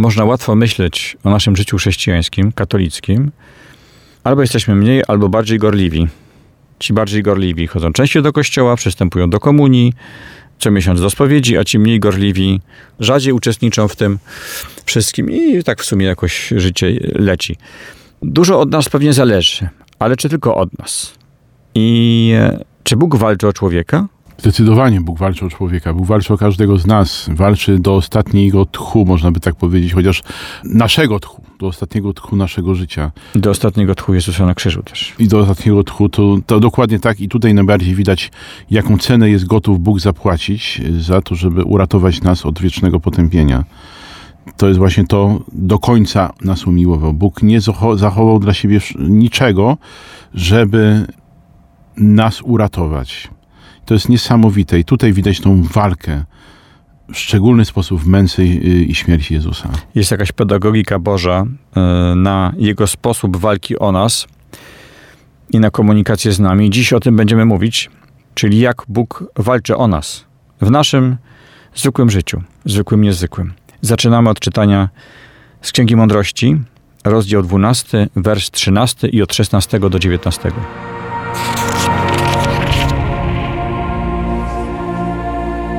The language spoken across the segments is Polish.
Można łatwo myśleć o naszym życiu chrześcijańskim, katolickim. Albo jesteśmy mniej, albo bardziej gorliwi. Ci bardziej gorliwi chodzą częściej do kościoła, przystępują do komunii, co miesiąc do spowiedzi, a ci mniej gorliwi rzadziej uczestniczą w tym wszystkim i tak w sumie jakoś życie leci. Dużo od nas pewnie zależy, ale czy tylko od nas? I e, czy Bóg walczy o człowieka? Zdecydowanie Bóg walczy o człowieka. Bóg walczy o każdego z nas. Walczy do ostatniego tchu, można by tak powiedzieć, chociaż naszego tchu, do ostatniego tchu naszego życia. Do ostatniego tchu Jezusa na krzyżu też. I do ostatniego tchu to, to dokładnie tak. I tutaj najbardziej widać, jaką cenę jest gotów Bóg zapłacić za to, żeby uratować nas od wiecznego potępienia. To jest właśnie to, do końca nas umiłował. Bóg nie zacho- zachował dla siebie niczego, żeby nas uratować. To jest niesamowite i tutaj widać tą walkę w szczególny sposób w męce i śmierci Jezusa. Jest jakaś pedagogika Boża e, na jego sposób walki o nas i na komunikację z nami. Dziś o tym będziemy mówić, czyli jak Bóg walczy o nas w naszym zwykłym życiu, zwykłym, niezwykłym. Zaczynamy od czytania z Księgi Mądrości, rozdział 12, wers 13 i od 16 do 19.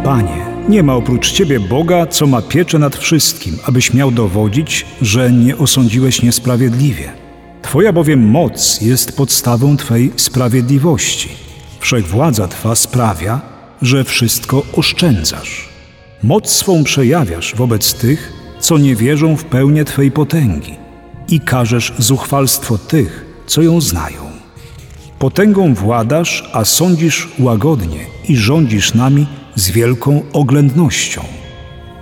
Panie, nie ma oprócz Ciebie Boga, co ma pieczę nad wszystkim, abyś miał dowodzić, że nie osądziłeś niesprawiedliwie. Twoja bowiem moc jest podstawą Twej sprawiedliwości. Wszechwładza Twa sprawia, że wszystko oszczędzasz. Moc swą przejawiasz wobec tych, co nie wierzą w pełnię Twej potęgi i karzesz zuchwalstwo tych, co ją znają. Potęgą władasz, a sądzisz łagodnie i rządzisz nami z wielką oględnością,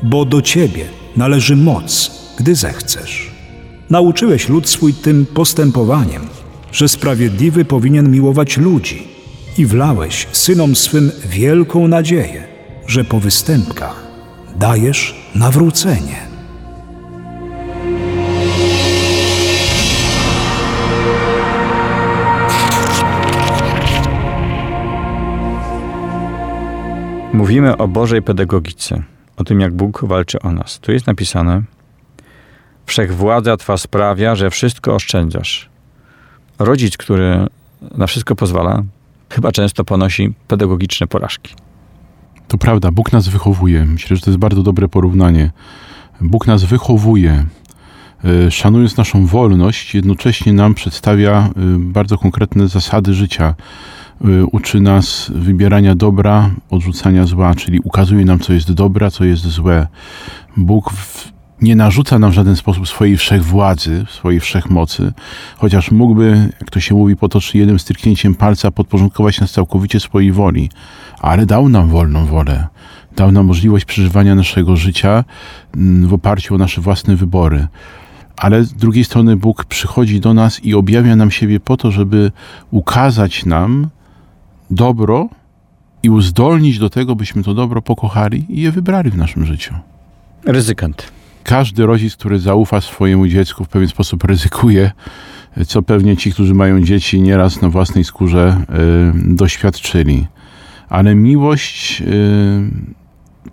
bo do Ciebie należy moc, gdy zechcesz. Nauczyłeś lud swój tym postępowaniem, że sprawiedliwy powinien miłować ludzi i wlałeś synom swym wielką nadzieję, że po występkach dajesz nawrócenie. Mówimy o Bożej pedagogice, o tym, jak Bóg walczy o nas. Tu jest napisane: Wszechwładza Twa sprawia, że wszystko oszczędzasz. Rodzic, który na wszystko pozwala, chyba często ponosi pedagogiczne porażki. To prawda, Bóg nas wychowuje. Myślę, że to jest bardzo dobre porównanie. Bóg nas wychowuje, e, szanując naszą wolność, jednocześnie nam przedstawia e, bardzo konkretne zasady życia. E, Uczy nas wybierania dobra, odrzucania zła, czyli ukazuje nam, co jest dobre, a co jest złe. Bóg nie narzuca nam w żaden sposób swojej wszechwładzy, swojej wszechmocy, chociaż mógłby, jak to się mówi potocznie, jednym stryknięciem palca podporządkować nas całkowicie swojej woli, ale dał nam wolną wolę. Dał nam możliwość przeżywania naszego życia mm, w oparciu o nasze własne wybory. Ale z drugiej strony Bóg przychodzi do nas i objawia nam siebie po to, żeby ukazać nam dobro i uzdolnić do tego, byśmy to dobro pokochali i je wybrali w naszym życiu. Ryzykant. Każdy rodzic, który zaufa swojemu dziecku, w pewien sposób ryzykuje, co pewnie ci, którzy mają dzieci, nieraz na własnej skórze y, doświadczyli. Ale miłość y,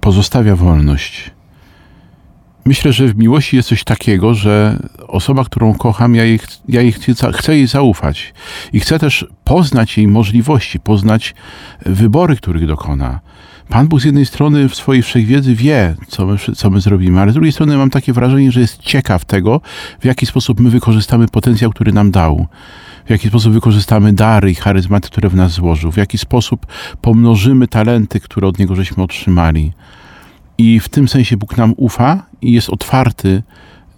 pozostawia wolność. Myślę, że w miłości jest coś takiego, że osoba, którą kocham, ja jej, ja jej chcę, chcę jej zaufać. I chcę też poznać jej możliwości, poznać wybory, których dokona. Pan Bóg z jednej strony w swojej wszechwiedzy wie, co my, co my zrobimy, ale z drugiej strony mam takie wrażenie, że jest ciekaw tego, w jaki sposób my wykorzystamy potencjał, który nam dał. W jaki sposób wykorzystamy dary i charyzmaty, które w nas złożył. W jaki sposób pomnożymy talenty, które od Niego żeśmy otrzymali. I w tym sensie Bóg nam ufa i jest otwarty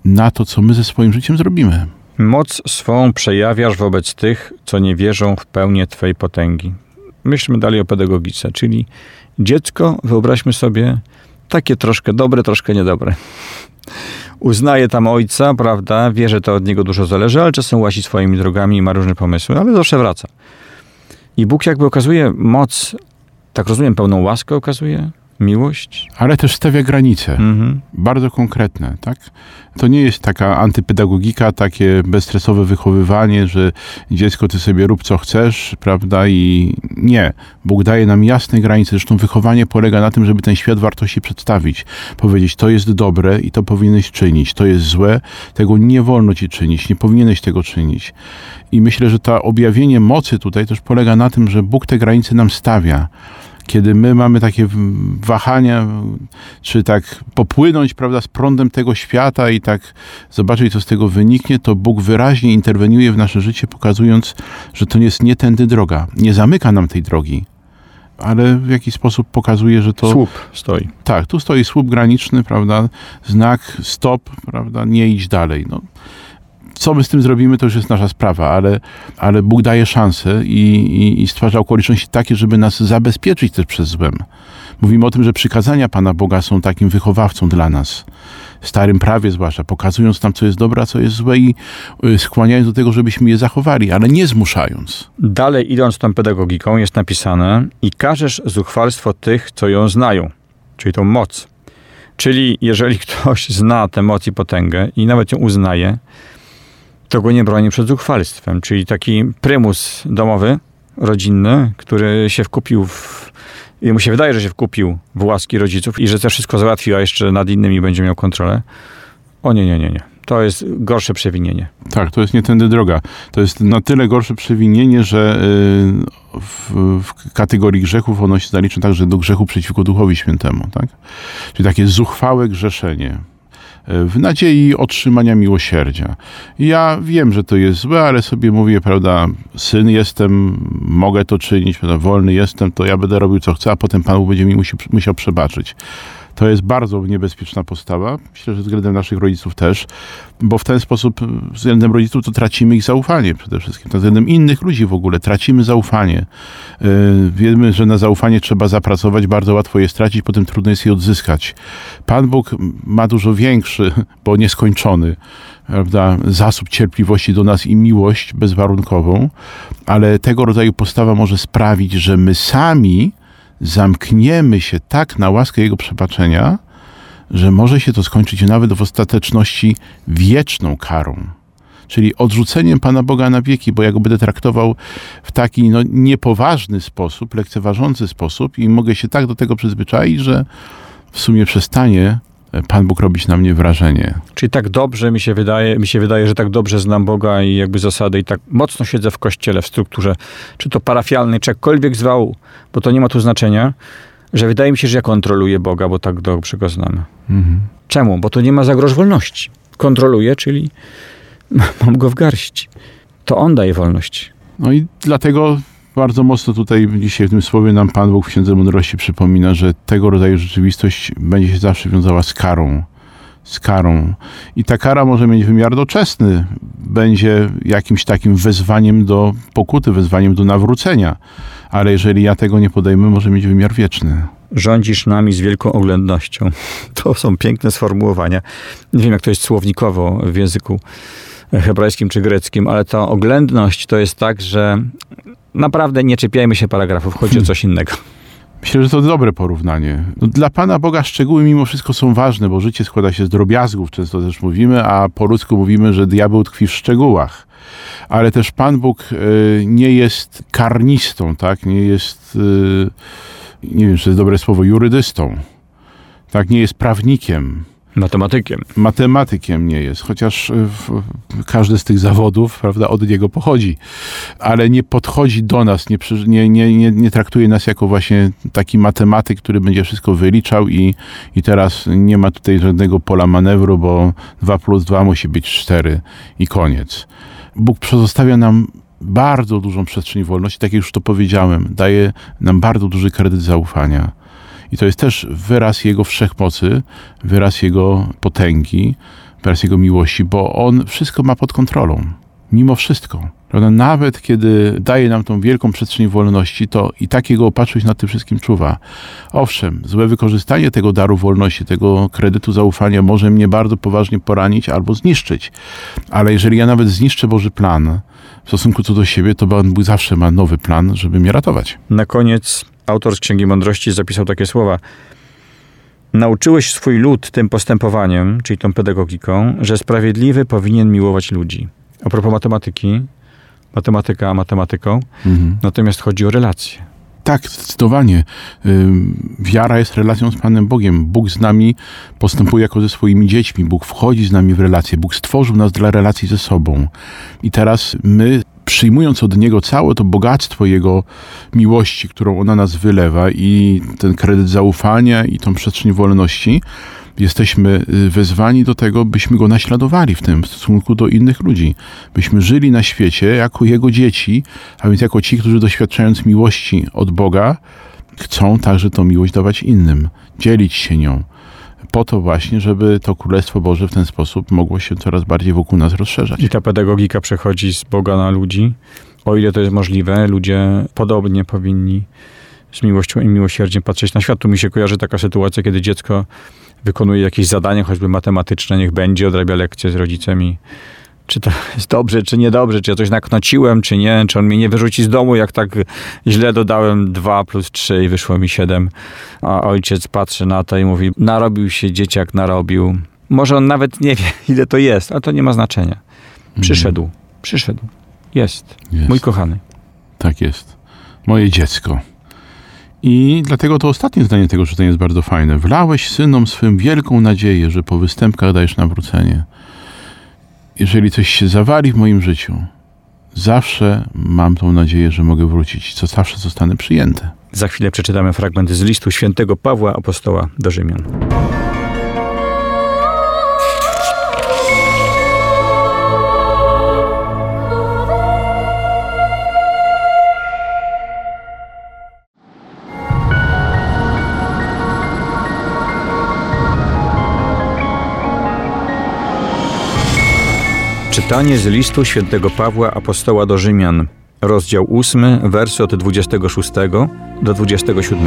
na to, co my ze swoim życiem zrobimy. Moc swą przejawiasz wobec tych, co nie wierzą w pełnię Twej potęgi. Myślmy dalej o pedagogice, czyli dziecko, wyobraźmy sobie, takie troszkę dobre, troszkę niedobre. uznaje tam ojca, prawda, wie, że to od niego dużo zależy, ale czasem łasi swoimi drogami i ma różne pomysły, ale zawsze wraca. I Bóg jakby okazuje moc, tak rozumiem, pełną łaskę okazuje, miłość. Ale też stawia granice. Mhm. bardzo konkretne, tak? To nie jest taka antypedagogika, takie bezstresowe wychowywanie, że dziecko ty sobie rób co chcesz, prawda? I nie. Bóg daje nam jasne granice. Zresztą wychowanie polega na tym, żeby ten świat wartości przedstawić. Powiedzieć, to jest dobre i to powinieneś czynić. To jest złe, tego nie wolno ci czynić, nie powinieneś tego czynić. I myślę, że to objawienie mocy tutaj też polega na tym, że Bóg te granice nam stawia kiedy my mamy takie wahania, czy tak popłynąć, prawda, z prądem tego świata i tak zobaczyć, co z tego wyniknie, to Bóg wyraźnie interweniuje w nasze życie, pokazując, że to jest nie tędy droga. Nie zamyka nam tej drogi, ale w jakiś sposób pokazuje, że to... Słup stoi. Tak, tu stoi słup graniczny, prawda, znak stop, prawda, nie idź dalej. No, co my z tym zrobimy, to już jest nasza sprawa, ale, ale Bóg daje szansę i, i, i stwarza okoliczności takie, żeby nas zabezpieczyć też przed złem. Mówimy o tym, że przykazania Pana Boga są takim wychowawcą dla nas. W Starym Prawie zwłaszcza, pokazując nam, co jest dobre, a co jest złe i y, skłaniając do tego, żebyśmy je zachowali, ale nie zmuszając. Dalej idąc tą pedagogiką jest napisane i każesz zuchwalstwo tych, co ją znają, czyli tą moc. Czyli jeżeli ktoś zna tę moc i potęgę i nawet ją uznaje, to go nie broni przed zuchwalstwem. Czyli taki prymus domowy, rodzinny, który się wkupił w... I mu się wydaje, że się wkupił w łaski rodziców i że to wszystko załatwił, a jeszcze nad innymi będzie miał kontrolę. O nie, nie, nie, nie. To jest gorsze przewinienie. Tak, to jest nie tędy droga. To jest na tyle gorsze przewinienie, że y, w, w kategorii grzechów ono się zalicza także do grzechu przeciwko Duchowi Świętemu. Tak? Czyli takie zuchwałe grzeszenie w nadziei otrzymania miłosierdzia. Ja wiem, że to jest złe, ale sobie mówię, prawda, syn jestem, mogę to czynić, prawda, wolny jestem, to ja będę robił co chcę, a potem Pan będzie mi musi, musiał przebaczyć. To jest bardzo niebezpieczna postawa. Myślę, że względem naszych rodziców też, bo w ten sposób względem rodziców to tracimy ich zaufanie przede wszystkim. To względem innych ludzi w ogóle tracimy zaufanie. Yy, Wiemy, że na zaufanie trzeba zapracować, bardzo łatwo je stracić, potem trudno jest je odzyskać. Pan Bóg ma dużo większy, bo nieskończony, prawda, zasób cierpliwości do nas i miłość bezwarunkową, ale tego rodzaju postawa może sprawić, że my sami zamkniemy się tak na łaskę Jego przebaczenia, że może się to skończyć nawet w ostateczności wieczną karą. Czyli odrzuceniem Pana Boga na wieki, bo ja go będę traktował w taki no, niepoważny sposób, lekceważący sposób i mogę się tak do tego przyzwyczaić, że w sumie przestanie Pan Bóg robić na mnie wrażenie. Czyli tak dobrze mi się wydaje, mi się wydaje, że tak dobrze znam Boga i jakby zasady i tak mocno siedzę w kościele, w strukturze, czy to parafialnej, czy jakkolwiek zwał, bo to nie ma tu znaczenia, że wydaje mi się, że ja kontroluję Boga, bo tak dobrze go znam. Mhm. Czemu? Bo to nie ma zagroż wolności. Kontroluję, czyli mam go w garści. To on daje wolność. No i dlatego bardzo mocno tutaj dzisiaj w tym słowie nam Pan Bóg w Księdze Mądrości przypomina, że tego rodzaju rzeczywistość będzie się zawsze wiązała z karą. Z karą. I ta kara może mieć wymiar doczesny. Będzie jakimś takim wezwaniem do pokuty, wezwaniem do nawrócenia. Ale jeżeli ja tego nie podejmę, może mieć wymiar wieczny. Rządzisz nami z wielką oględnością. To są piękne sformułowania. Nie wiem, jak to jest słownikowo w języku hebrajskim czy greckim, ale ta oględność to jest tak, że naprawdę nie czepiajmy się paragrafów, chodzi o coś innego. Myślę, że to dobre porównanie. No, dla Pana Boga szczegóły mimo wszystko są ważne, bo życie składa się z drobiazgów, często też mówimy, a po ludzku mówimy, że diabeł tkwi w szczegółach. Ale też Pan Bóg y, nie jest karnistą, tak? Nie jest, y, nie wiem, czy to jest dobre słowo, jurydystą. Tak, nie jest prawnikiem. Matematykiem. Matematykiem nie jest, chociaż y, każdy z tych zawodów prawda, od niego pochodzi, ale nie podchodzi do nas, nie, nie, nie, nie traktuje nas jako właśnie taki matematyk, który będzie wszystko wyliczał i, i teraz nie ma tutaj żadnego pola manewru, bo 2 plus 2 musi być 4 i koniec. Bóg pozostawia nam bardzo dużą przestrzeń wolności, tak jak już to powiedziałem, daje nam bardzo duży kredyt zaufania. I to jest też wyraz Jego wszechmocy, wyraz Jego potęgi, wyraz Jego miłości, bo On wszystko ma pod kontrolą. Mimo wszystko. Prawda? Nawet kiedy daje nam tą wielką przestrzeń wolności, to i tak jego opatrzność nad tym wszystkim czuwa. Owszem, złe wykorzystanie tego daru wolności, tego kredytu zaufania może mnie bardzo poważnie poranić albo zniszczyć. Ale jeżeli ja nawet zniszczę Boży plan w stosunku co do siebie, to Pan Bóg zawsze ma nowy plan, żeby mnie ratować. Na koniec autor z Księgi Mądrości zapisał takie słowa. Nauczyłeś swój lud tym postępowaniem, czyli tą pedagogiką, że sprawiedliwy powinien miłować ludzi. A propos matematyki, matematyka matematyką, Mhm. natomiast chodzi o relacje. Tak, zdecydowanie. Wiara jest relacją z Panem Bogiem. Bóg z nami postępuje jako ze swoimi dziećmi. Bóg wchodzi z nami w relacje. Bóg stworzył nas dla relacji ze sobą. I teraz my, przyjmując od Niego całe to bogactwo Jego miłości, którą ona nas wylewa i ten kredyt zaufania i tą przestrzeń wolności, jesteśmy y, wezwani do tego, byśmy Go naśladowali w tym w stosunku do innych ludzi. Byśmy żyli na świecie jako Jego dzieci, a więc jako ci, którzy doświadczając miłości od Boga, chcą także tą miłość dawać innym, dzielić się nią. Po to właśnie, żeby to Królestwo Boże w ten sposób mogło się coraz bardziej wokół nas rozszerzać. I ta pedagogika przechodzi z Boga na ludzi. O ile to jest możliwe, ludzie podobnie powinni z miłością i miłosierdziem patrzeć na świat. Tu mi się kojarzy taka sytuacja, kiedy dziecko wykonuje jakieś zadanie, choćby matematyczne, niech będzie, odrabia lekcje z rodzicem i czy to jest dobrze, czy niedobrze, czy ja coś naknociłem, czy nie, czy on mnie nie wyrzuci z domu, jak tak źle dodałem 2 plus 3 i wyszło mi 7. A ojciec patrzy na to i mówi, narobił się dzieciak, narobił. Może on nawet nie wie, ile to jest, a to nie ma znaczenia. Przyszedł, przyszedł. Jest. Jest. Mój kochany. Tak jest. Moje dziecko. I dlatego to ostatnie zdanie tego czytania jest bardzo fajne. Wlałeś synom swym wielką nadzieję, że po występkach dajesz nawrócenie. Jeżeli coś się zawali w moim życiu, zawsze mam tą nadzieję, że mogę wrócić, co zawsze zostanę przyjęty. Za chwilę przeczytamy fragment z listu świętego Pawła Apostoła do Rzymian. Czytanie z listu świętego Pawła Apostoła do Rzymian, rozdział 8, wersy od 26 do 27.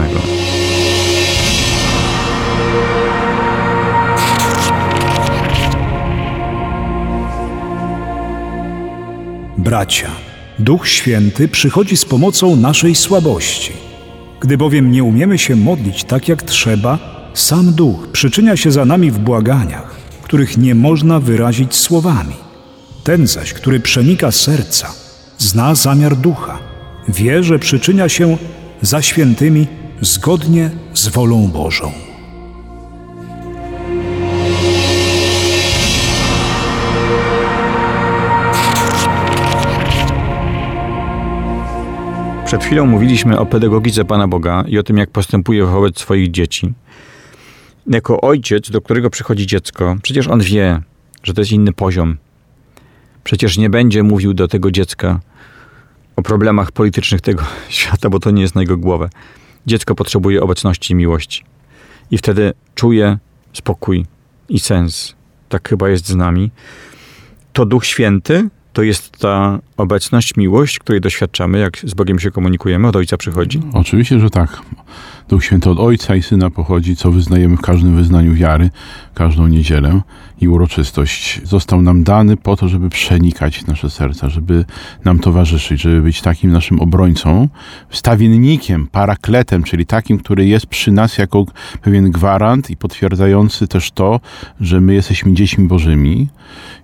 Bracia, Duch Święty przychodzi z pomocą naszej słabości. Gdy bowiem nie umiemy się modlić tak jak trzeba, sam Duch przyczynia się za nami w błaganiach, których nie można wyrazić słowami. Ten zaś, który przenika serca, zna zamiar Ducha, wie, że przyczynia się za świętymi zgodnie z wolą Bożą. Przed chwilą mówiliśmy o pedagogice Pana Boga i o tym, jak postępuje wobec swoich dzieci. Jako ojciec, do którego przychodzi dziecko, przecież on wie, że to jest inny poziom. Przecież nie będzie mówił do tego dziecka o problemach politycznych tego świata, bo to nie jest na jego głowę. Dziecko potrzebuje obecności i miłości. I wtedy czuje spokój i sens. Tak chyba jest z nami. To Duch Święty to jest ta obecność, miłość, której doświadczamy, jak z Bogiem się komunikujemy, od Ojca przychodzi. Oczywiście, że tak. Duch Święty od Ojca i Syna pochodzi, co wyznajemy w każdym wyznaniu wiary, każdą niedzielę i uroczystość. Został nam dany po to, żeby przenikać nasze serca, żeby nam towarzyszyć, żeby być takim naszym obrońcą, stawiennikiem, parakletem, czyli takim, który jest przy nas jako pewien gwarant i potwierdzający też to, że my jesteśmy dziećmi Bożymi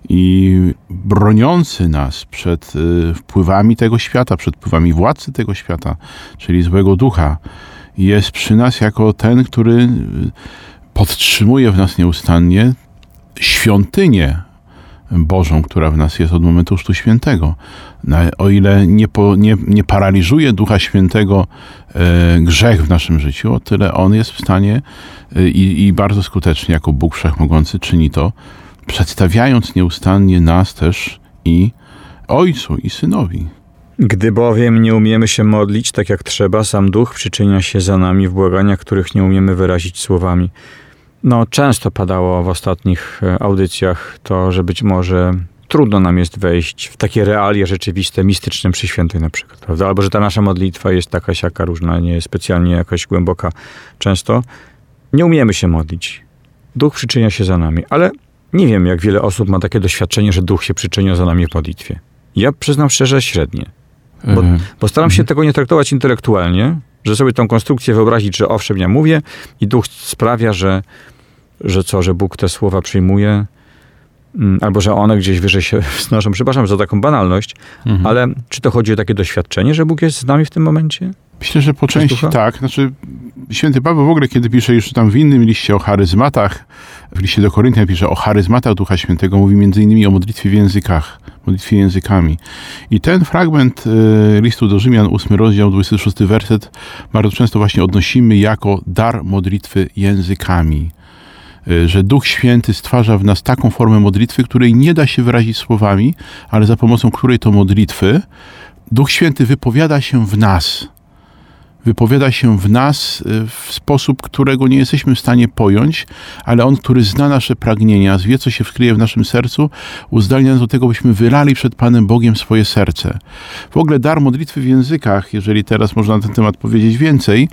i broniący nas przed y, wpływami tego świata, przed wpływami władcy tego świata, czyli złego ducha jest przy nas jako ten, który y, podtrzymuje w nas nieustannie świątynię Bożą, która w nas jest od momentu Chrztu Świętego. Na- O ile nie, po, nie, nie paraliżuje Ducha Świętego e, grzech w naszym życiu, o tyle On jest w stanie e, i, i bardzo skutecznie, jako Bóg Wszechmogący, czyni to, przedstawiając nieustannie nas też i Ojcu i Synowi. Gdy bowiem nie umiemy się modlić tak jak trzeba, sam Duch przyczynia się za nami w błaganiach, których nie umiemy wyrazić słowami. No, często padało w ostatnich e, audycjach to, że być może trudno nam jest wejść w takie realia rzeczywiste, mistyczne przy świętych na przykład, prawda? Albo że ta nasza modlitwa jest taka siaka różna, nie jest specjalnie jakaś głęboka często. Nie umiemy się modlić. Duch przyczynia się za nami, ale nie wiem, jak wiele osób ma takie doświadczenie, że duch się przyczynia za nami w modlitwie. Ja przyznam szczerze, średnie. Bo, E, bo staram się tego nie traktować intelektualnie, że sobie tą konstrukcję wyobrazić, że owszem, ja mówię i duch sprawia, że, że co, że Bóg te słowa przyjmuje, mm, albo że one gdzieś wyżej się wznoszą. Przepraszam za taką banalność, mhm. ale czy to chodzi o takie doświadczenie, że Bóg jest z nami w tym momencie? Myślę, że po części tak. Znaczy, święty Paweł w ogóle, kiedy pisze już tam w innym liście o charyzmatach, w liście do Koryntian pisze o charyzmatach Ducha Świętego, mówi innymi o modlitwie w językach, modlitwie językami. I ten fragment y, listu do Rzymian, 8 rozdział, 26 werset, bardzo często właśnie odnosimy jako dar modlitwy językami. Y, Że Duch Święty stwarza w nas taką formę modlitwy, której nie da się wyrazić słowami, ale za pomocą której to modlitwy Duch Święty wypowiada się w nas wypowiada się w nas y, w sposób, którego nie jesteśmy w stanie pojąć, ale On, który zna nasze pragnienia, wie, co się wkryje w naszym sercu, uzdalnia nas do tego, byśmy wylali przed Panem Bogiem swoje serce. W ogóle dar modlitwy w językach, jeżeli teraz można na ten temat powiedzieć więcej,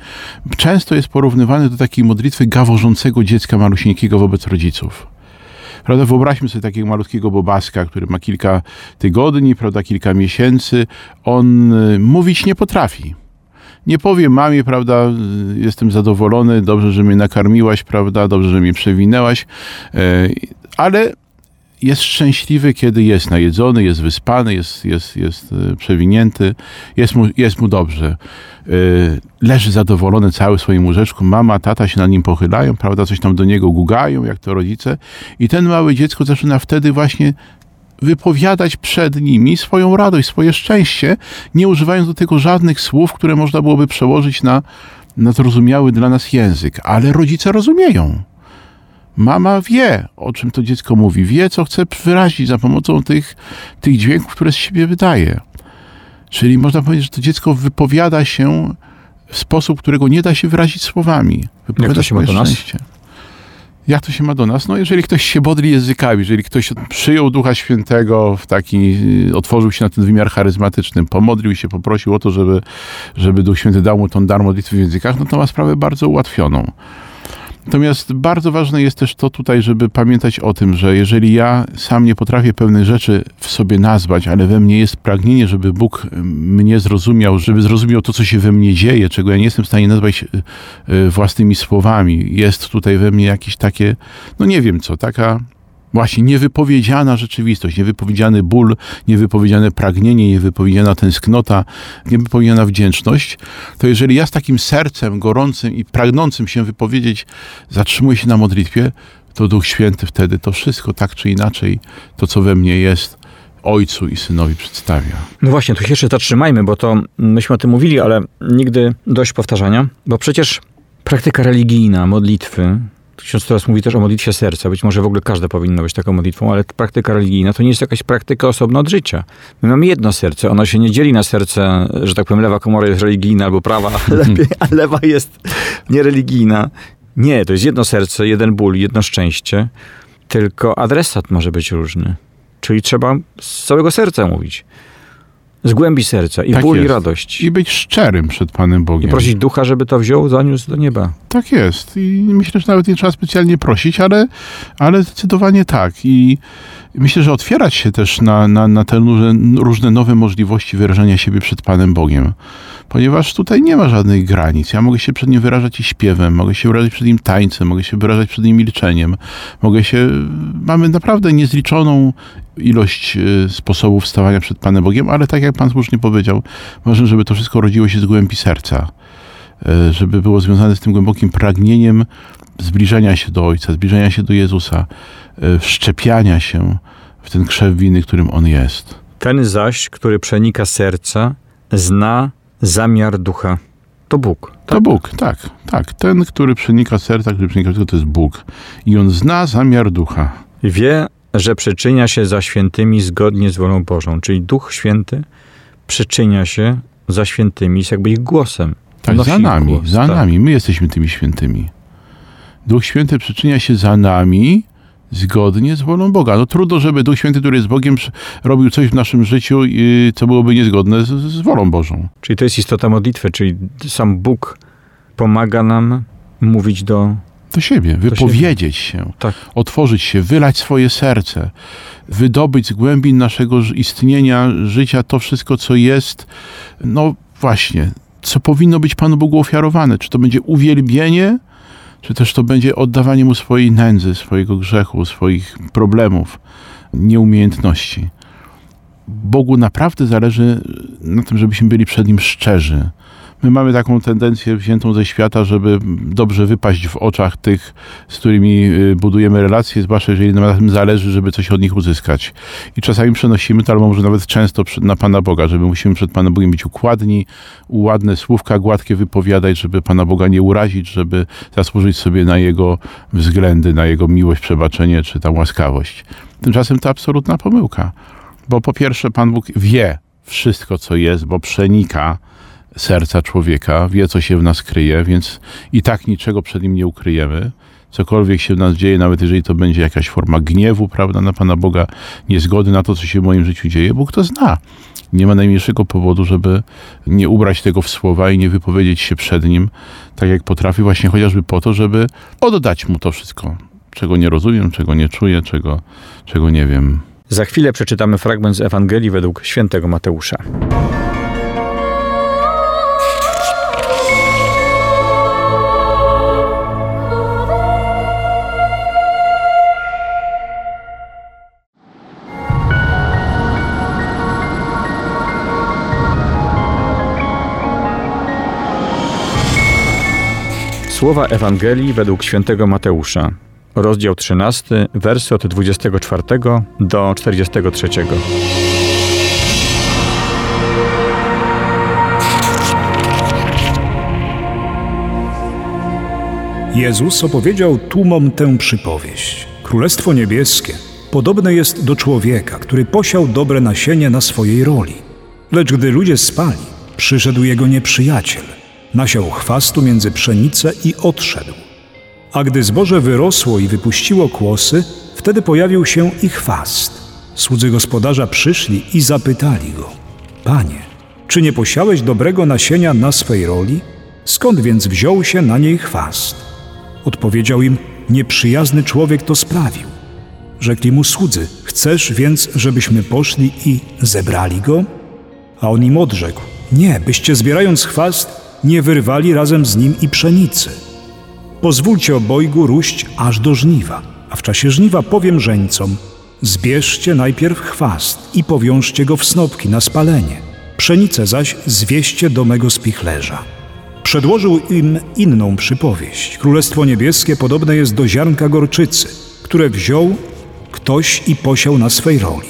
często jest porównywany do takiej modlitwy gaworzącego dziecka malusieńkiego wobec rodziców. Prawda, wyobraźmy sobie takiego malutkiego bobaska, który ma kilka tygodni, prawda, kilka miesięcy. On y, mówić nie potrafi nie powiem mamie, prawda, jestem zadowolony, dobrze, że mnie nakarmiłaś, prawda, dobrze, że mnie przewinęłaś, e, ale jest szczęśliwy, kiedy jest najedzony, jest wyspany, jest, jest, jest e, przewinięty, jest mu, jest mu dobrze. E, Leży zadowolony cały swoim łóżeczku, mama, tata się nad nim pochylają, prawda, coś tam do niego gugają, jak to rodzice i ten małe dziecko zaczyna wtedy właśnie wypowiadać przed nimi swoją radość, swoje szczęście, nie używając do tego żadnych słów, które można byłoby przełożyć na, na zrozumiały dla nas język. Ale rodzice rozumieją. Mama wie, o czym to dziecko mówi, wie, co chce wyrazić za pomocą tych, tych dźwięków, które z siebie wydaje. Czyli można powiedzieć, że to dziecko wypowiada się w sposób, którego nie da się wyrazić słowami. Wypowiada to się ma do nas? szczęście. Jak to się ma do nas? No, jeżeli ktoś się modli językami, jeżeli ktoś przyjął Ducha Świętego w taki, y, otworzył się na ten wymiar charyzmatyczny, pomodlił się, poprosił o to, żeby, żeby Duch Święty dał mu tą dar modlitwy w językach, no to ma sprawę bardzo ułatwioną. Natomiast bardzo ważne jest też to tutaj, żeby pamiętać o tym, że jeżeli ja sam nie potrafię pewnych rzeczy w sobie nazwać, ale we mnie jest pragnienie, żeby Bóg mnie zrozumiał, żeby zrozumiał to, co się we mnie dzieje, czego ja nie jestem w stanie nazwać y, y, własnymi słowami, jest tutaj we mnie jakieś takie, no nie wiem co, taka właśnie niewypowiedziana rzeczywistość, niewypowiedziany ból, niewypowiedziane pragnienie, niewypowiedziana tęsknota, niewypowiedziana wdzięczność, to jeżeli ja z takim sercem gorącym i pragnącym się wypowiedzieć zatrzymuję się na modlitwie, to Duch Święty wtedy to wszystko tak czy inaczej, to co we mnie jest, Ojcu i Synowi przedstawia. No właśnie, tu się jeszcze zatrzymajmy, bo to myśmy o tym mówili, ale nigdy dość powtarzania, bo przecież praktyka religijna, modlitwy, ksiądz teraz mówi też o modlitwie serca, być może w ogóle każda powinna być taką modlitwą, ale praktyka religijna to nie jest jakaś praktyka osobna od życia. My mamy jedno serce, ono się nie dzieli na serce, że tak powiem, lewa komora jest religijna albo prawa, lepiej, a lewa jest niereligijna. Nie, to jest jedno serce, jeden ból, jedno szczęście, tylko adresat może być różny. Czyli trzeba z całego serca mówić. Z głębi serca i Tak ból i jest. radość. I być szczerym przed Panem Bogiem. I prosić ducha, żeby to wziął, zaniósł do nieba. Tak jest. I myślę, że nawet nie trzeba specjalnie prosić, ale, ale zdecydowanie tak. I myślę, że otwierać się też na, na, na te różne, różne nowe możliwości wyrażania siebie przed Panem Bogiem. Ponieważ tutaj nie ma żadnych granic. Ja mogę się przed nim wyrażać i śpiewem, mogę się wyrażać przed nim tańcem, mogę się wyrażać przed nim milczeniem. Mogę się... Mamy naprawdę niezliczoną ilość e, sposobów stawania przed Panem Bogiem, ale tak jak Pan słusznie powiedział, ważne, żeby to wszystko rodziło się z głębi serca e, żeby było związane z tym głębokim pragnieniem zbliżenia się do Ojca, zbliżenia się do Jezusa, e, wszczepiania się w ten krzew winy, którym On jest. Ten zaś, który przenika serca, zna zamiar ducha. To Bóg. To Bóg, tak, tak. Ten, który przenika serca, który przenika serca, to jest Bóg. I On zna zamiar ducha. Wie, że przyczynia się za świętymi zgodnie z wolą Bożą. Czyli Duch Święty przyczynia się za świętymi, jest jakby ich głosem. Tak, Nosi za nami, głos, za tak. nami. My jesteśmy tymi świętymi. Duch Święty przyczynia się za nami zgodnie z wolą Boga. No trudno, żeby Duch Święty, który jest Bogiem, robił coś w naszym życiu, co byłoby niezgodne z, z wolą Bożą. Czyli to jest istota modlitwy, czyli sam Bóg pomaga nam mówić do... Do siebie, wypowiedzieć się, Tak. otworzyć się, wylać swoje serce, wydobyć z głębin naszego istnienia, życia to wszystko, co jest, no właśnie, co powinno być Panu Bogu ofiarowane. Czy to będzie uwielbienie, czy też to będzie oddawanie Mu swojej nędzy, swojego grzechu, swoich problemów, nieumiejętności. Bogu naprawdę zależy na tym, żebyśmy byli przed Nim szczerzy. My mamy taką tendencję wziętą ze świata, żeby dobrze wypaść w oczach tych, z którymi y, budujemy relacje, zwłaszcza jeżeli nam na tym zależy, żeby coś od nich uzyskać. I czasami przenosimy to, albo może nawet często na Pana Boga, żeby musimy przed Panem Bogiem być układni, ładne słówka gładkie wypowiadać, żeby Pana Boga nie urazić, żeby zasłużyć sobie na Jego względy, na Jego miłość, przebaczenie czy tam łaskawość. Tymczasem to absolutna pomyłka. Bo po pierwsze, Pan Bóg wie wszystko, co jest, bo przenika serca człowieka, wie, co się w nas kryje, więc i tak niczego przed nim nie ukryjemy. Cokolwiek się w nas dzieje, nawet jeżeli to będzie jakaś forma gniewu, prawda, na Pana Boga, niezgody na to, co się w moim życiu dzieje, Bóg to zna. Nie ma najmniejszego powodu, żeby nie ubrać tego w słowa i nie wypowiedzieć się przed nim, tak jak potrafi, właśnie chociażby po to, żeby oddać mu to wszystko, czego nie rozumiem, czego nie czuję, czego, czego nie wiem. Za chwilę przeczytamy fragment z Ewangelii według świętego Mateusza. Słowa Ewangelii według świętego Mateusza. Rozdział 13, wersy od 24 do 43. Jezus opowiedział tłumom tę przypowieść. Królestwo niebieskie podobne jest do człowieka, który posiał dobre nasienie na swojej roli. Lecz gdy ludzie spali, przyszedł jego nieprzyjaciel, nasiał chwastu między pszenicę i odszedł. A gdy zboże wyrosło i wypuściło kłosy, wtedy pojawił się i chwast. Słudzy gospodarza przyszli i zapytali go: Panie, czy nie posiałeś dobrego nasienia na swej roli? Skąd więc wziął się na niej chwast? Odpowiedział im: Nieprzyjazny człowiek to sprawił. Rzekli mu słudzy: Chcesz więc, żebyśmy poszli i zebrali go? A on im odrzekł: Nie, byście zbierając chwast, nie wyrwali razem z nim i pszenicy. Pozwólcie obojgu róść aż do żniwa, a w czasie żniwa powiem żeńcom: Zbierzcie najpierw chwast i powiążcie go w snopki na spalenie, pszenicę zaś zwieście do mego spichlerza. Przedłożył im inną przypowieść. Królestwo niebieskie podobne jest do ziarnka gorczycy, które wziął ktoś i posiał na swej roli.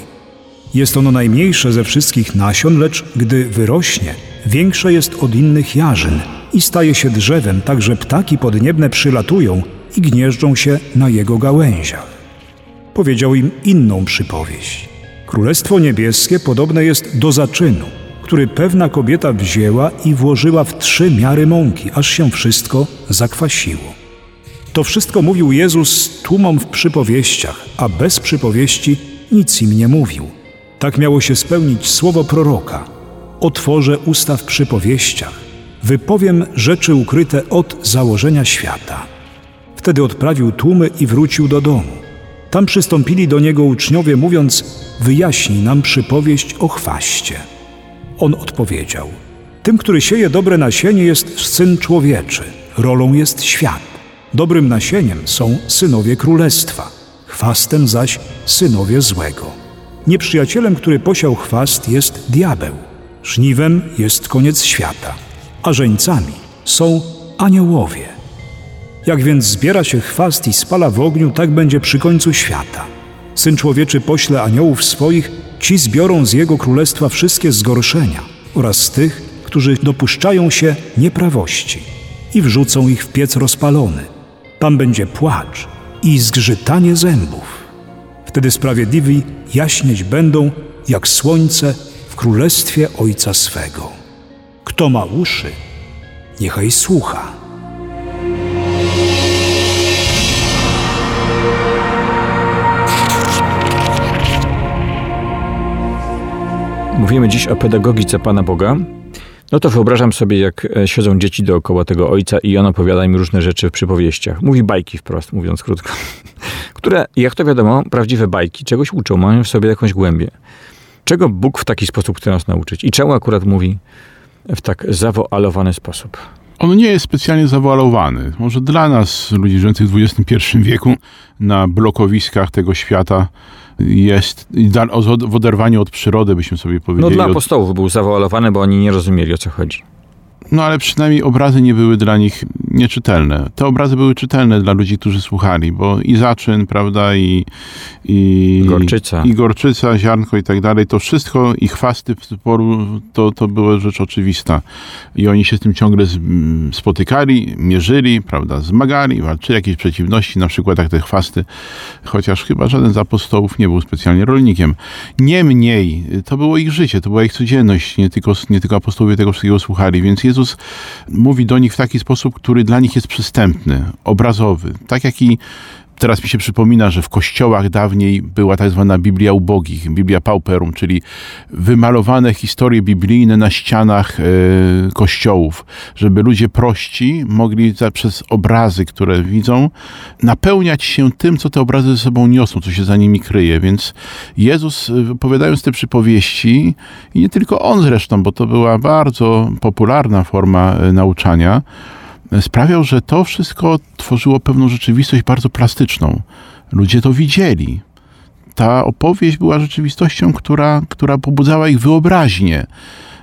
Jest ono najmniejsze ze wszystkich nasion, lecz gdy wyrośnie, większe jest od innych jarzyn i staje się drzewem, tak że ptaki podniebne przylatują i gnieżdżą się na jego gałęziach. Powiedział im inną przypowieść. Królestwo niebieskie podobne jest do zaczynu, który pewna kobieta wzięła i włożyła w trzy miary mąki, aż się wszystko zakwasiło. To wszystko mówił Jezus tłumom w przypowieściach, a bez przypowieści nic im nie mówił. Tak miało się spełnić słowo proroka. Otworzę usta w przypowieściach, wypowiem rzeczy ukryte od założenia świata. Wtedy odprawił tłumy i wrócił do domu. Tam przystąpili do niego uczniowie, mówiąc: Wyjaśnij nam przypowieść o chwaście. On odpowiedział: Tym, który sieje dobre nasienie, jest syn człowieczy, rolą jest świat. Dobrym nasieniem są synowie królestwa, chwastem zaś synowie złego. Nieprzyjacielem, który posiał chwast, jest diabeł. Żniwem jest koniec świata, a żeńcami są aniołowie. Jak więc zbiera się chwast i spala w ogniu, tak będzie przy końcu świata. Syn człowieczy pośle aniołów swoich, ci zbiorą z jego królestwa wszystkie zgorszenia oraz tych, którzy dopuszczają się nieprawości i wrzucą ich w piec rozpalony. Tam będzie płacz i zgrzytanie zębów. Wtedy sprawiedliwi jaśnieć będą jak słońce w królestwie Ojca swego. Kto ma uszy, niechaj słucha. Mówimy dziś o pedagogice Pana Boga. No to wyobrażam sobie, jak e, siedzą dzieci dookoła tego ojca i on opowiada im różne rzeczy w przypowieściach. Mówi bajki wprost, mówiąc krótko. Które, jak to wiadomo, prawdziwe bajki czegoś uczą, mają w sobie jakąś głębię. Czego Bóg w taki sposób chce nas nauczyć? I czemu akurat mówi w tak zawoalowany sposób? On nie jest specjalnie zawoalowany. Może dla nas, ludzi żyjących w XXI wieku, na blokowiskach tego świata, jest w oderwaniu od przyrody, byśmy sobie powiedzieli. No dla apostołów był zawoalowany, bo oni nie rozumieli, o co chodzi. No ale przynajmniej obrazy nie były dla nich nieczytelne. Te obrazy były czytelne dla ludzi, którzy słuchali, bo i zaczyn, prawda, i, i gorczyca, i gorczyca ziarnko i tak dalej, to wszystko i chwasty sporu, to, to była rzecz oczywista. I oni się z tym ciągle spotykali, mierzyli, prawda, zmagali, walczyli jakieś przeciwności, na przykład jak te chwasty, chociaż chyba żaden z apostołów nie był specjalnie rolnikiem. Niemniej, to było ich życie, to była ich codzienność, nie tylko, nie tylko apostołowie tego wszystkiego słuchali, więc jest Jezus mówi do nich w taki sposób, który dla nich jest przystępny, obrazowy. Tak jak i Teraz mi się przypomina, że w kościołach dawniej była tak zwana Biblia ubogich, Biblia pauperum, czyli wymalowane historie biblijne na ścianach e, kościołów, żeby ludzie prości mogli przez obrazy, które widzą, napełniać się tym, co te obrazy ze sobą niosą, co się za nimi kryje. Więc Jezus, e, opowiadając te przypowieści, i nie tylko on zresztą, bo to była bardzo popularna forma e, nauczania, sprawiał, że to wszystko tworzyło pewną rzeczywistość bardzo plastyczną. Ludzie to widzieli. Ta opowieść była rzeczywistością, która, która pobudzała ich wyobraźnię,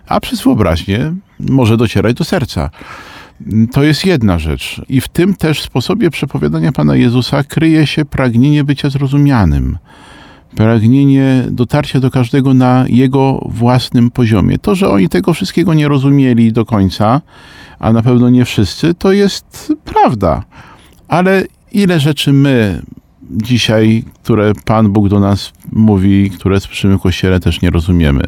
a przez wyobraźnię może docierać do serca. To jest jedna rzecz. I w tym też sposobie przepowiadania Pana Jezusa kryje się pragnienie bycia zrozumianym pragnienie dotarcia do każdego na jego własnym poziomie. To, że oni tego wszystkiego nie rozumieli do końca, a na pewno nie wszyscy, to jest prawda. Ale ile rzeczy my dzisiaj, które Pan Bóg do nas mówi, które słyszymy w Kościele, też nie rozumiemy.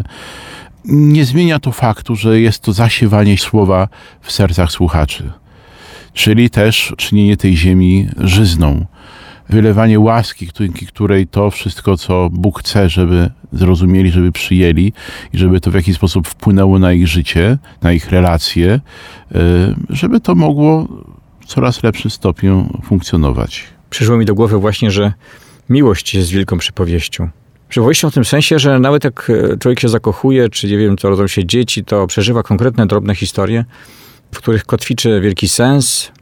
Nie zmienia to faktu, że jest to zasiewanie słowa w sercach słuchaczy, czyli też czynienie tej ziemi żyzną wylewanie łaski, której to wszystko, co Bóg chce, żeby zrozumieli, żeby przyjęli i żeby to w jakiś sposób wpłynęło na ich życie, na ich relacje, e, żeby to mogło w coraz lepszym stopniu funkcjonować. Przyszło mi do głowy właśnie, że miłość jest wielką przypowieścią. Przypowieścią w tym sensie, że nawet jak e, człowiek się zakochuje, czy nie wiem, to rodzą się dzieci, to przeżywa konkretne, drobne historie, w których kotwiczy wielki sens,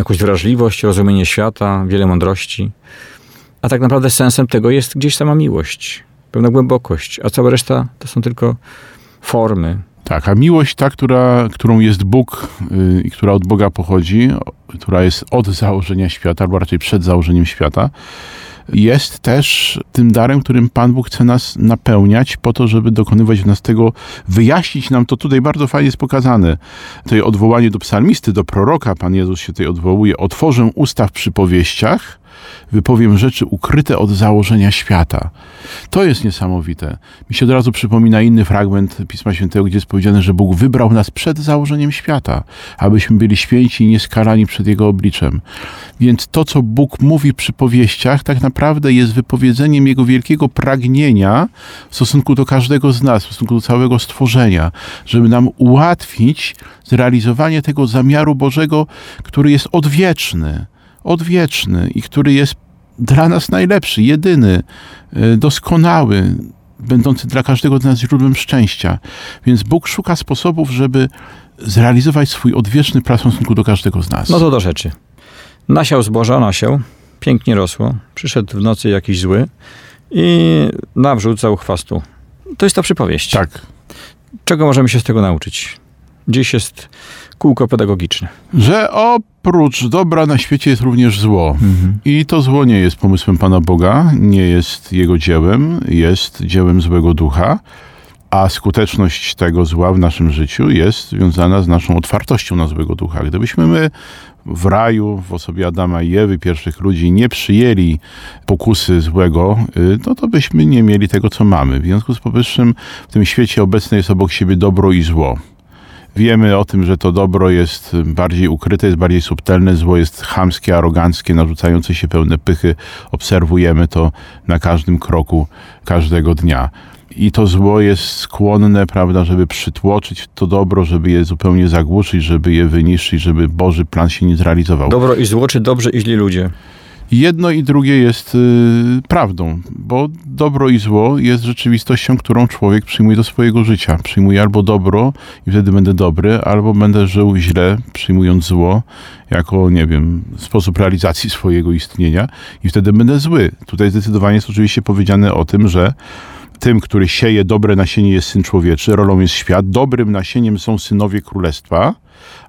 jakąś wrażliwość, rozumienie świata, wiele mądrości. A tak naprawdę sensem tego jest gdzieś sama miłość, pewna głębokość, a cała reszta to są tylko formy. Tak, a miłość ta, która, którą jest Bóg yy, i która od Boga pochodzi, która jest od założenia świata, albo raczej przed założeniem świata, jest też tym darem, którym Pan Bóg chce nas napełniać po to, żeby dokonywać w nas tego, wyjaśnić nam to tutaj bardzo fajnie jest pokazane. Tutaj odwołanie do psalmisty, do proroka, Pan Jezus się tutaj odwołuje. Otworzę usta w przypowieściach, wypowiem rzeczy ukryte od założenia świata. To jest niesamowite. Mi się od razu przypomina inny fragment Pisma Świętego, gdzie jest powiedziane, że Bóg wybrał nas przed założeniem świata, abyśmy byli święci i nieskalani przed Jego obliczem. Więc to, co Bóg mówi przy powieściach, tak naprawdę jest wypowiedzeniem Jego wielkiego pragnienia w stosunku do każdego z nas, w stosunku do całego stworzenia, żeby nam ułatwić zrealizowanie tego zamiaru Bożego, który jest odwieczny odwieczny i który jest dla nas najlepszy, jedyny, e, doskonały, będący dla każdego z nas źródłem szczęścia. Więc Bóg szuka sposobów, żeby zrealizować swój odwieczny plan w stosunku do każdego z nas. No to do rzeczy. Nasiał zboża, nasiał, pięknie rosło. Przyszedł w nocy jakiś zły i nawrzucał chwastu. To jest ta przypowieść. Tak. Czego możemy się z tego nauczyć? Dziś jest kółko pedagogiczne. Że oprócz dobra na świecie jest również zło. Mhm. I to zło nie jest pomysłem Pana Boga, nie jest jego dziełem, jest dziełem złego ducha. A skuteczność tego zła w naszym życiu jest związana z naszą otwartością na złego ducha. Gdybyśmy my w raju, w osobie Adama i Ewy, pierwszych ludzi, nie przyjęli pokusy złego, y, no to byśmy nie mieli tego, co mamy. W związku z powyższym w tym świecie obecne jest obok siebie dobro i zło. Wiemy o tym, że to dobro jest bardziej ukryte, jest bardziej subtelne, zło jest chamskie, aroganckie, narzucające się pełne pychy. Obserwujemy to na każdym kroku, każdego dnia. i to zło jest skłonne, prawda, żeby przytłoczyć to dobro, żeby je zupełnie zagłuszyć, żeby je wyniszczyć, żeby Boży plan się nie zrealizował. Dobro i zło, czy dobrze i źli ludzie? Jedno i drugie jest y, prawdą, bo dobro i zło jest rzeczywistością, którą człowiek przyjmuje do swojego życia. Przyjmuje albo dobro i wtedy będę dobry, albo będę żył źle, przyjmując zło jako, nie wiem, sposób realizacji swojego istnienia i wtedy będę zły. Tutaj zdecydowanie jest oczywiście powiedziane o tym, że tym, który sieje dobre nasienie jest Syn Człowieczy, rolą jest świat, dobrym nasieniem są synowie królestwa,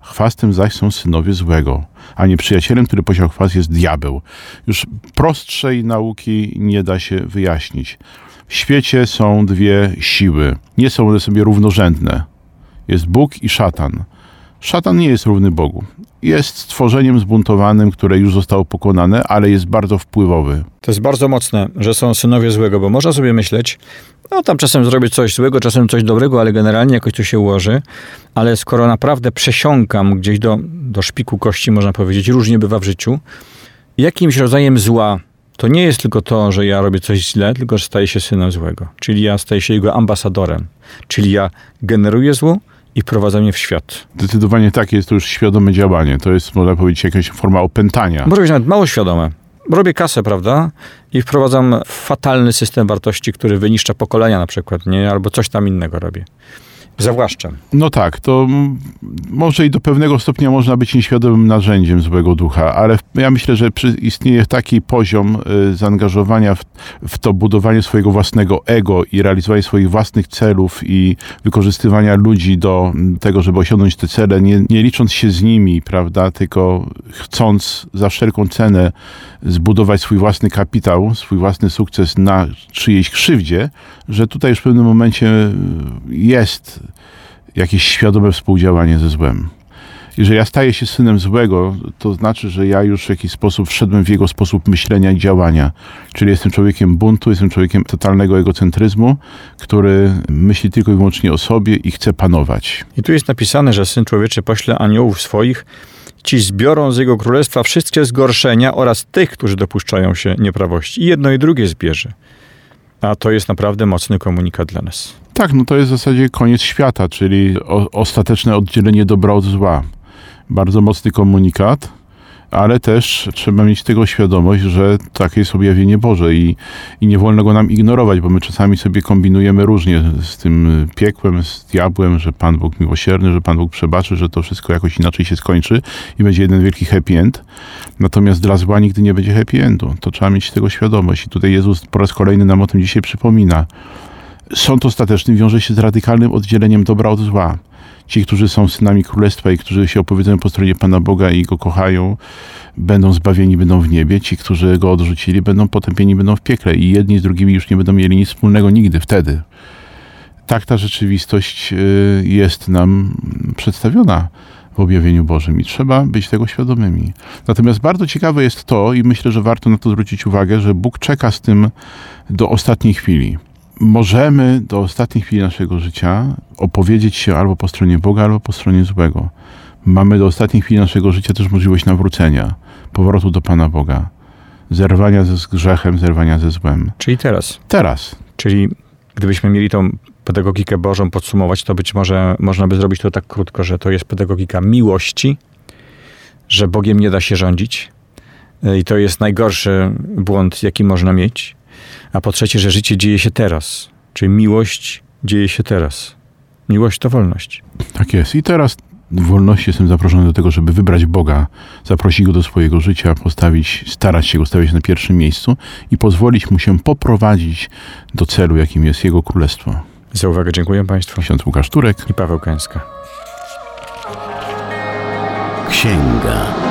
chwastem zaś są synowie złego, a nieprzyjacielem, który posiał chwast jest diabeł. Już prostszej nauki nie da się wyjaśnić. W świecie są dwie siły. Nie są one sobie równorzędne. Jest Bóg i szatan. Szatan nie jest równy Bogu. Jest stworzeniem zbuntowanym, które już zostało pokonane, ale jest bardzo wpływowy. To jest bardzo mocne, że są synowie złego, bo można sobie myśleć, no tam czasem zrobię coś złego, czasem coś dobrego, ale generalnie jakoś to się ułoży. Ale skoro naprawdę przesiąkam gdzieś do, do szpiku kości, można powiedzieć, różnie bywa w życiu, jakimś rodzajem zła to nie jest tylko to, że ja robię coś źle, tylko że staję się synem złego. Czyli ja staję się jego ambasadorem. Czyli ja generuję zło, i wprowadza mnie w świat. Zdecydowanie tak, jest to już świadome działanie. To jest, można powiedzieć, jakaś forma opętania. Może być nawet mało świadome. Robię kasę, prawda? I wprowadzam fatalny system wartości, który wyniszcza pokolenia na przykład, nie? Albo coś tam innego robię zawłaszczam. No tak, to może i do pewnego stopnia można być nieświadomym narzędziem złego ducha, ale ja myślę, że istnieje taki poziom y, zaangażowania w, w, to budowanie swojego własnego ego i realizowanie swoich własnych celów i wykorzystywania ludzi do tego, żeby osiągnąć te cele, nie, nie licząc się z nimi, prawda, tylko chcąc za wszelką cenę zbudować swój własny kapitał, swój własny sukces na czyjejś krzywdzie, że tutaj już w pewnym momencie jest jakieś świadome współdziałanie ze złem. Jeżeli ja staję się synem złego, to znaczy, że ja już w jakiś sposób wszedłem w jego sposób myślenia i działania. Czyli jestem człowiekiem buntu, jestem człowiekiem totalnego egocentryzmu, który myśli tylko i wyłącznie o sobie i chce panować. I tu jest napisane, że syn człowieczy pośle aniołów swoich, ci zbiorą z jego królestwa wszystkie zgorszenia oraz tych, którzy dopuszczają się nieprawości. I jedno i drugie zbierze. A to jest naprawdę mocny komunikat dla nas. Tak, no to jest w zasadzie koniec świata, czyli o, ostateczne oddzielenie dobra od zła. Bardzo mocny komunikat, ale też trzeba mieć tego świadomość, że takie jest objawienie Boże i, i nie wolno go nam ignorować, bo my czasami sobie kombinujemy różnie z tym piekłem, z diabłem, że Pan Bóg miłosierny, że Pan Bóg przebaczy, że to wszystko jakoś inaczej się skończy i będzie jeden wielki happy end. Natomiast dla zła nigdy nie będzie happy endu. To trzeba mieć tego świadomość. I tutaj Jezus po raz kolejny nam o tym dzisiaj przypomina. Sąd ostateczny wiąże się z radykalnym oddzieleniem dobra od zła. Ci, którzy są synami królestwa i którzy się opowiadają po stronie Pana Boga i go kochają, będą zbawieni, będą w niebie. Ci, którzy go odrzucili, będą potępieni, będą w piekle. I jedni z drugimi już nie będą mieli nic wspólnego nigdy wtedy. Tak ta rzeczywistość y, jest nam przedstawiona w objawieniu Bożym i trzeba być tego świadomymi. Natomiast bardzo ciekawe jest to, i myślę, że warto na to zwrócić uwagę, że Bóg czeka z tym do ostatniej chwili możemy do ostatniej chwili naszego życia opowiedzieć się albo po stronie Boga, albo po stronie złego. Mamy do ostatniej chwili naszego życia też możliwość nawrócenia, powrotu do Pana Boga, zerwania ze grzechem, zerwania ze złem. Czyli teraz. Teraz. Czyli gdybyśmy mieli tą pedagogikę Bożą podsumować, to być może można by zrobić to tak krótko, że to jest pedagogika miłości, że Bogiem nie da się rządzić. I to jest najgorszy błąd, jaki można mieć a po trzecie, że życie dzieje się teraz. Czyli miłość dzieje się teraz. Miłość to wolność. Tak jest. I teraz w wolności jestem zaproszony do tego, żeby wybrać Boga, zaprosić Go do swojego życia, postawić, starać się Go stawić na pierwszym miejscu i pozwolić Mu się poprowadzić do celu, jakim jest Jego Królestwo. Za uwagę dziękuję Państwu. Ksiądz Łukasz Turek i Paweł Kęska. Księga.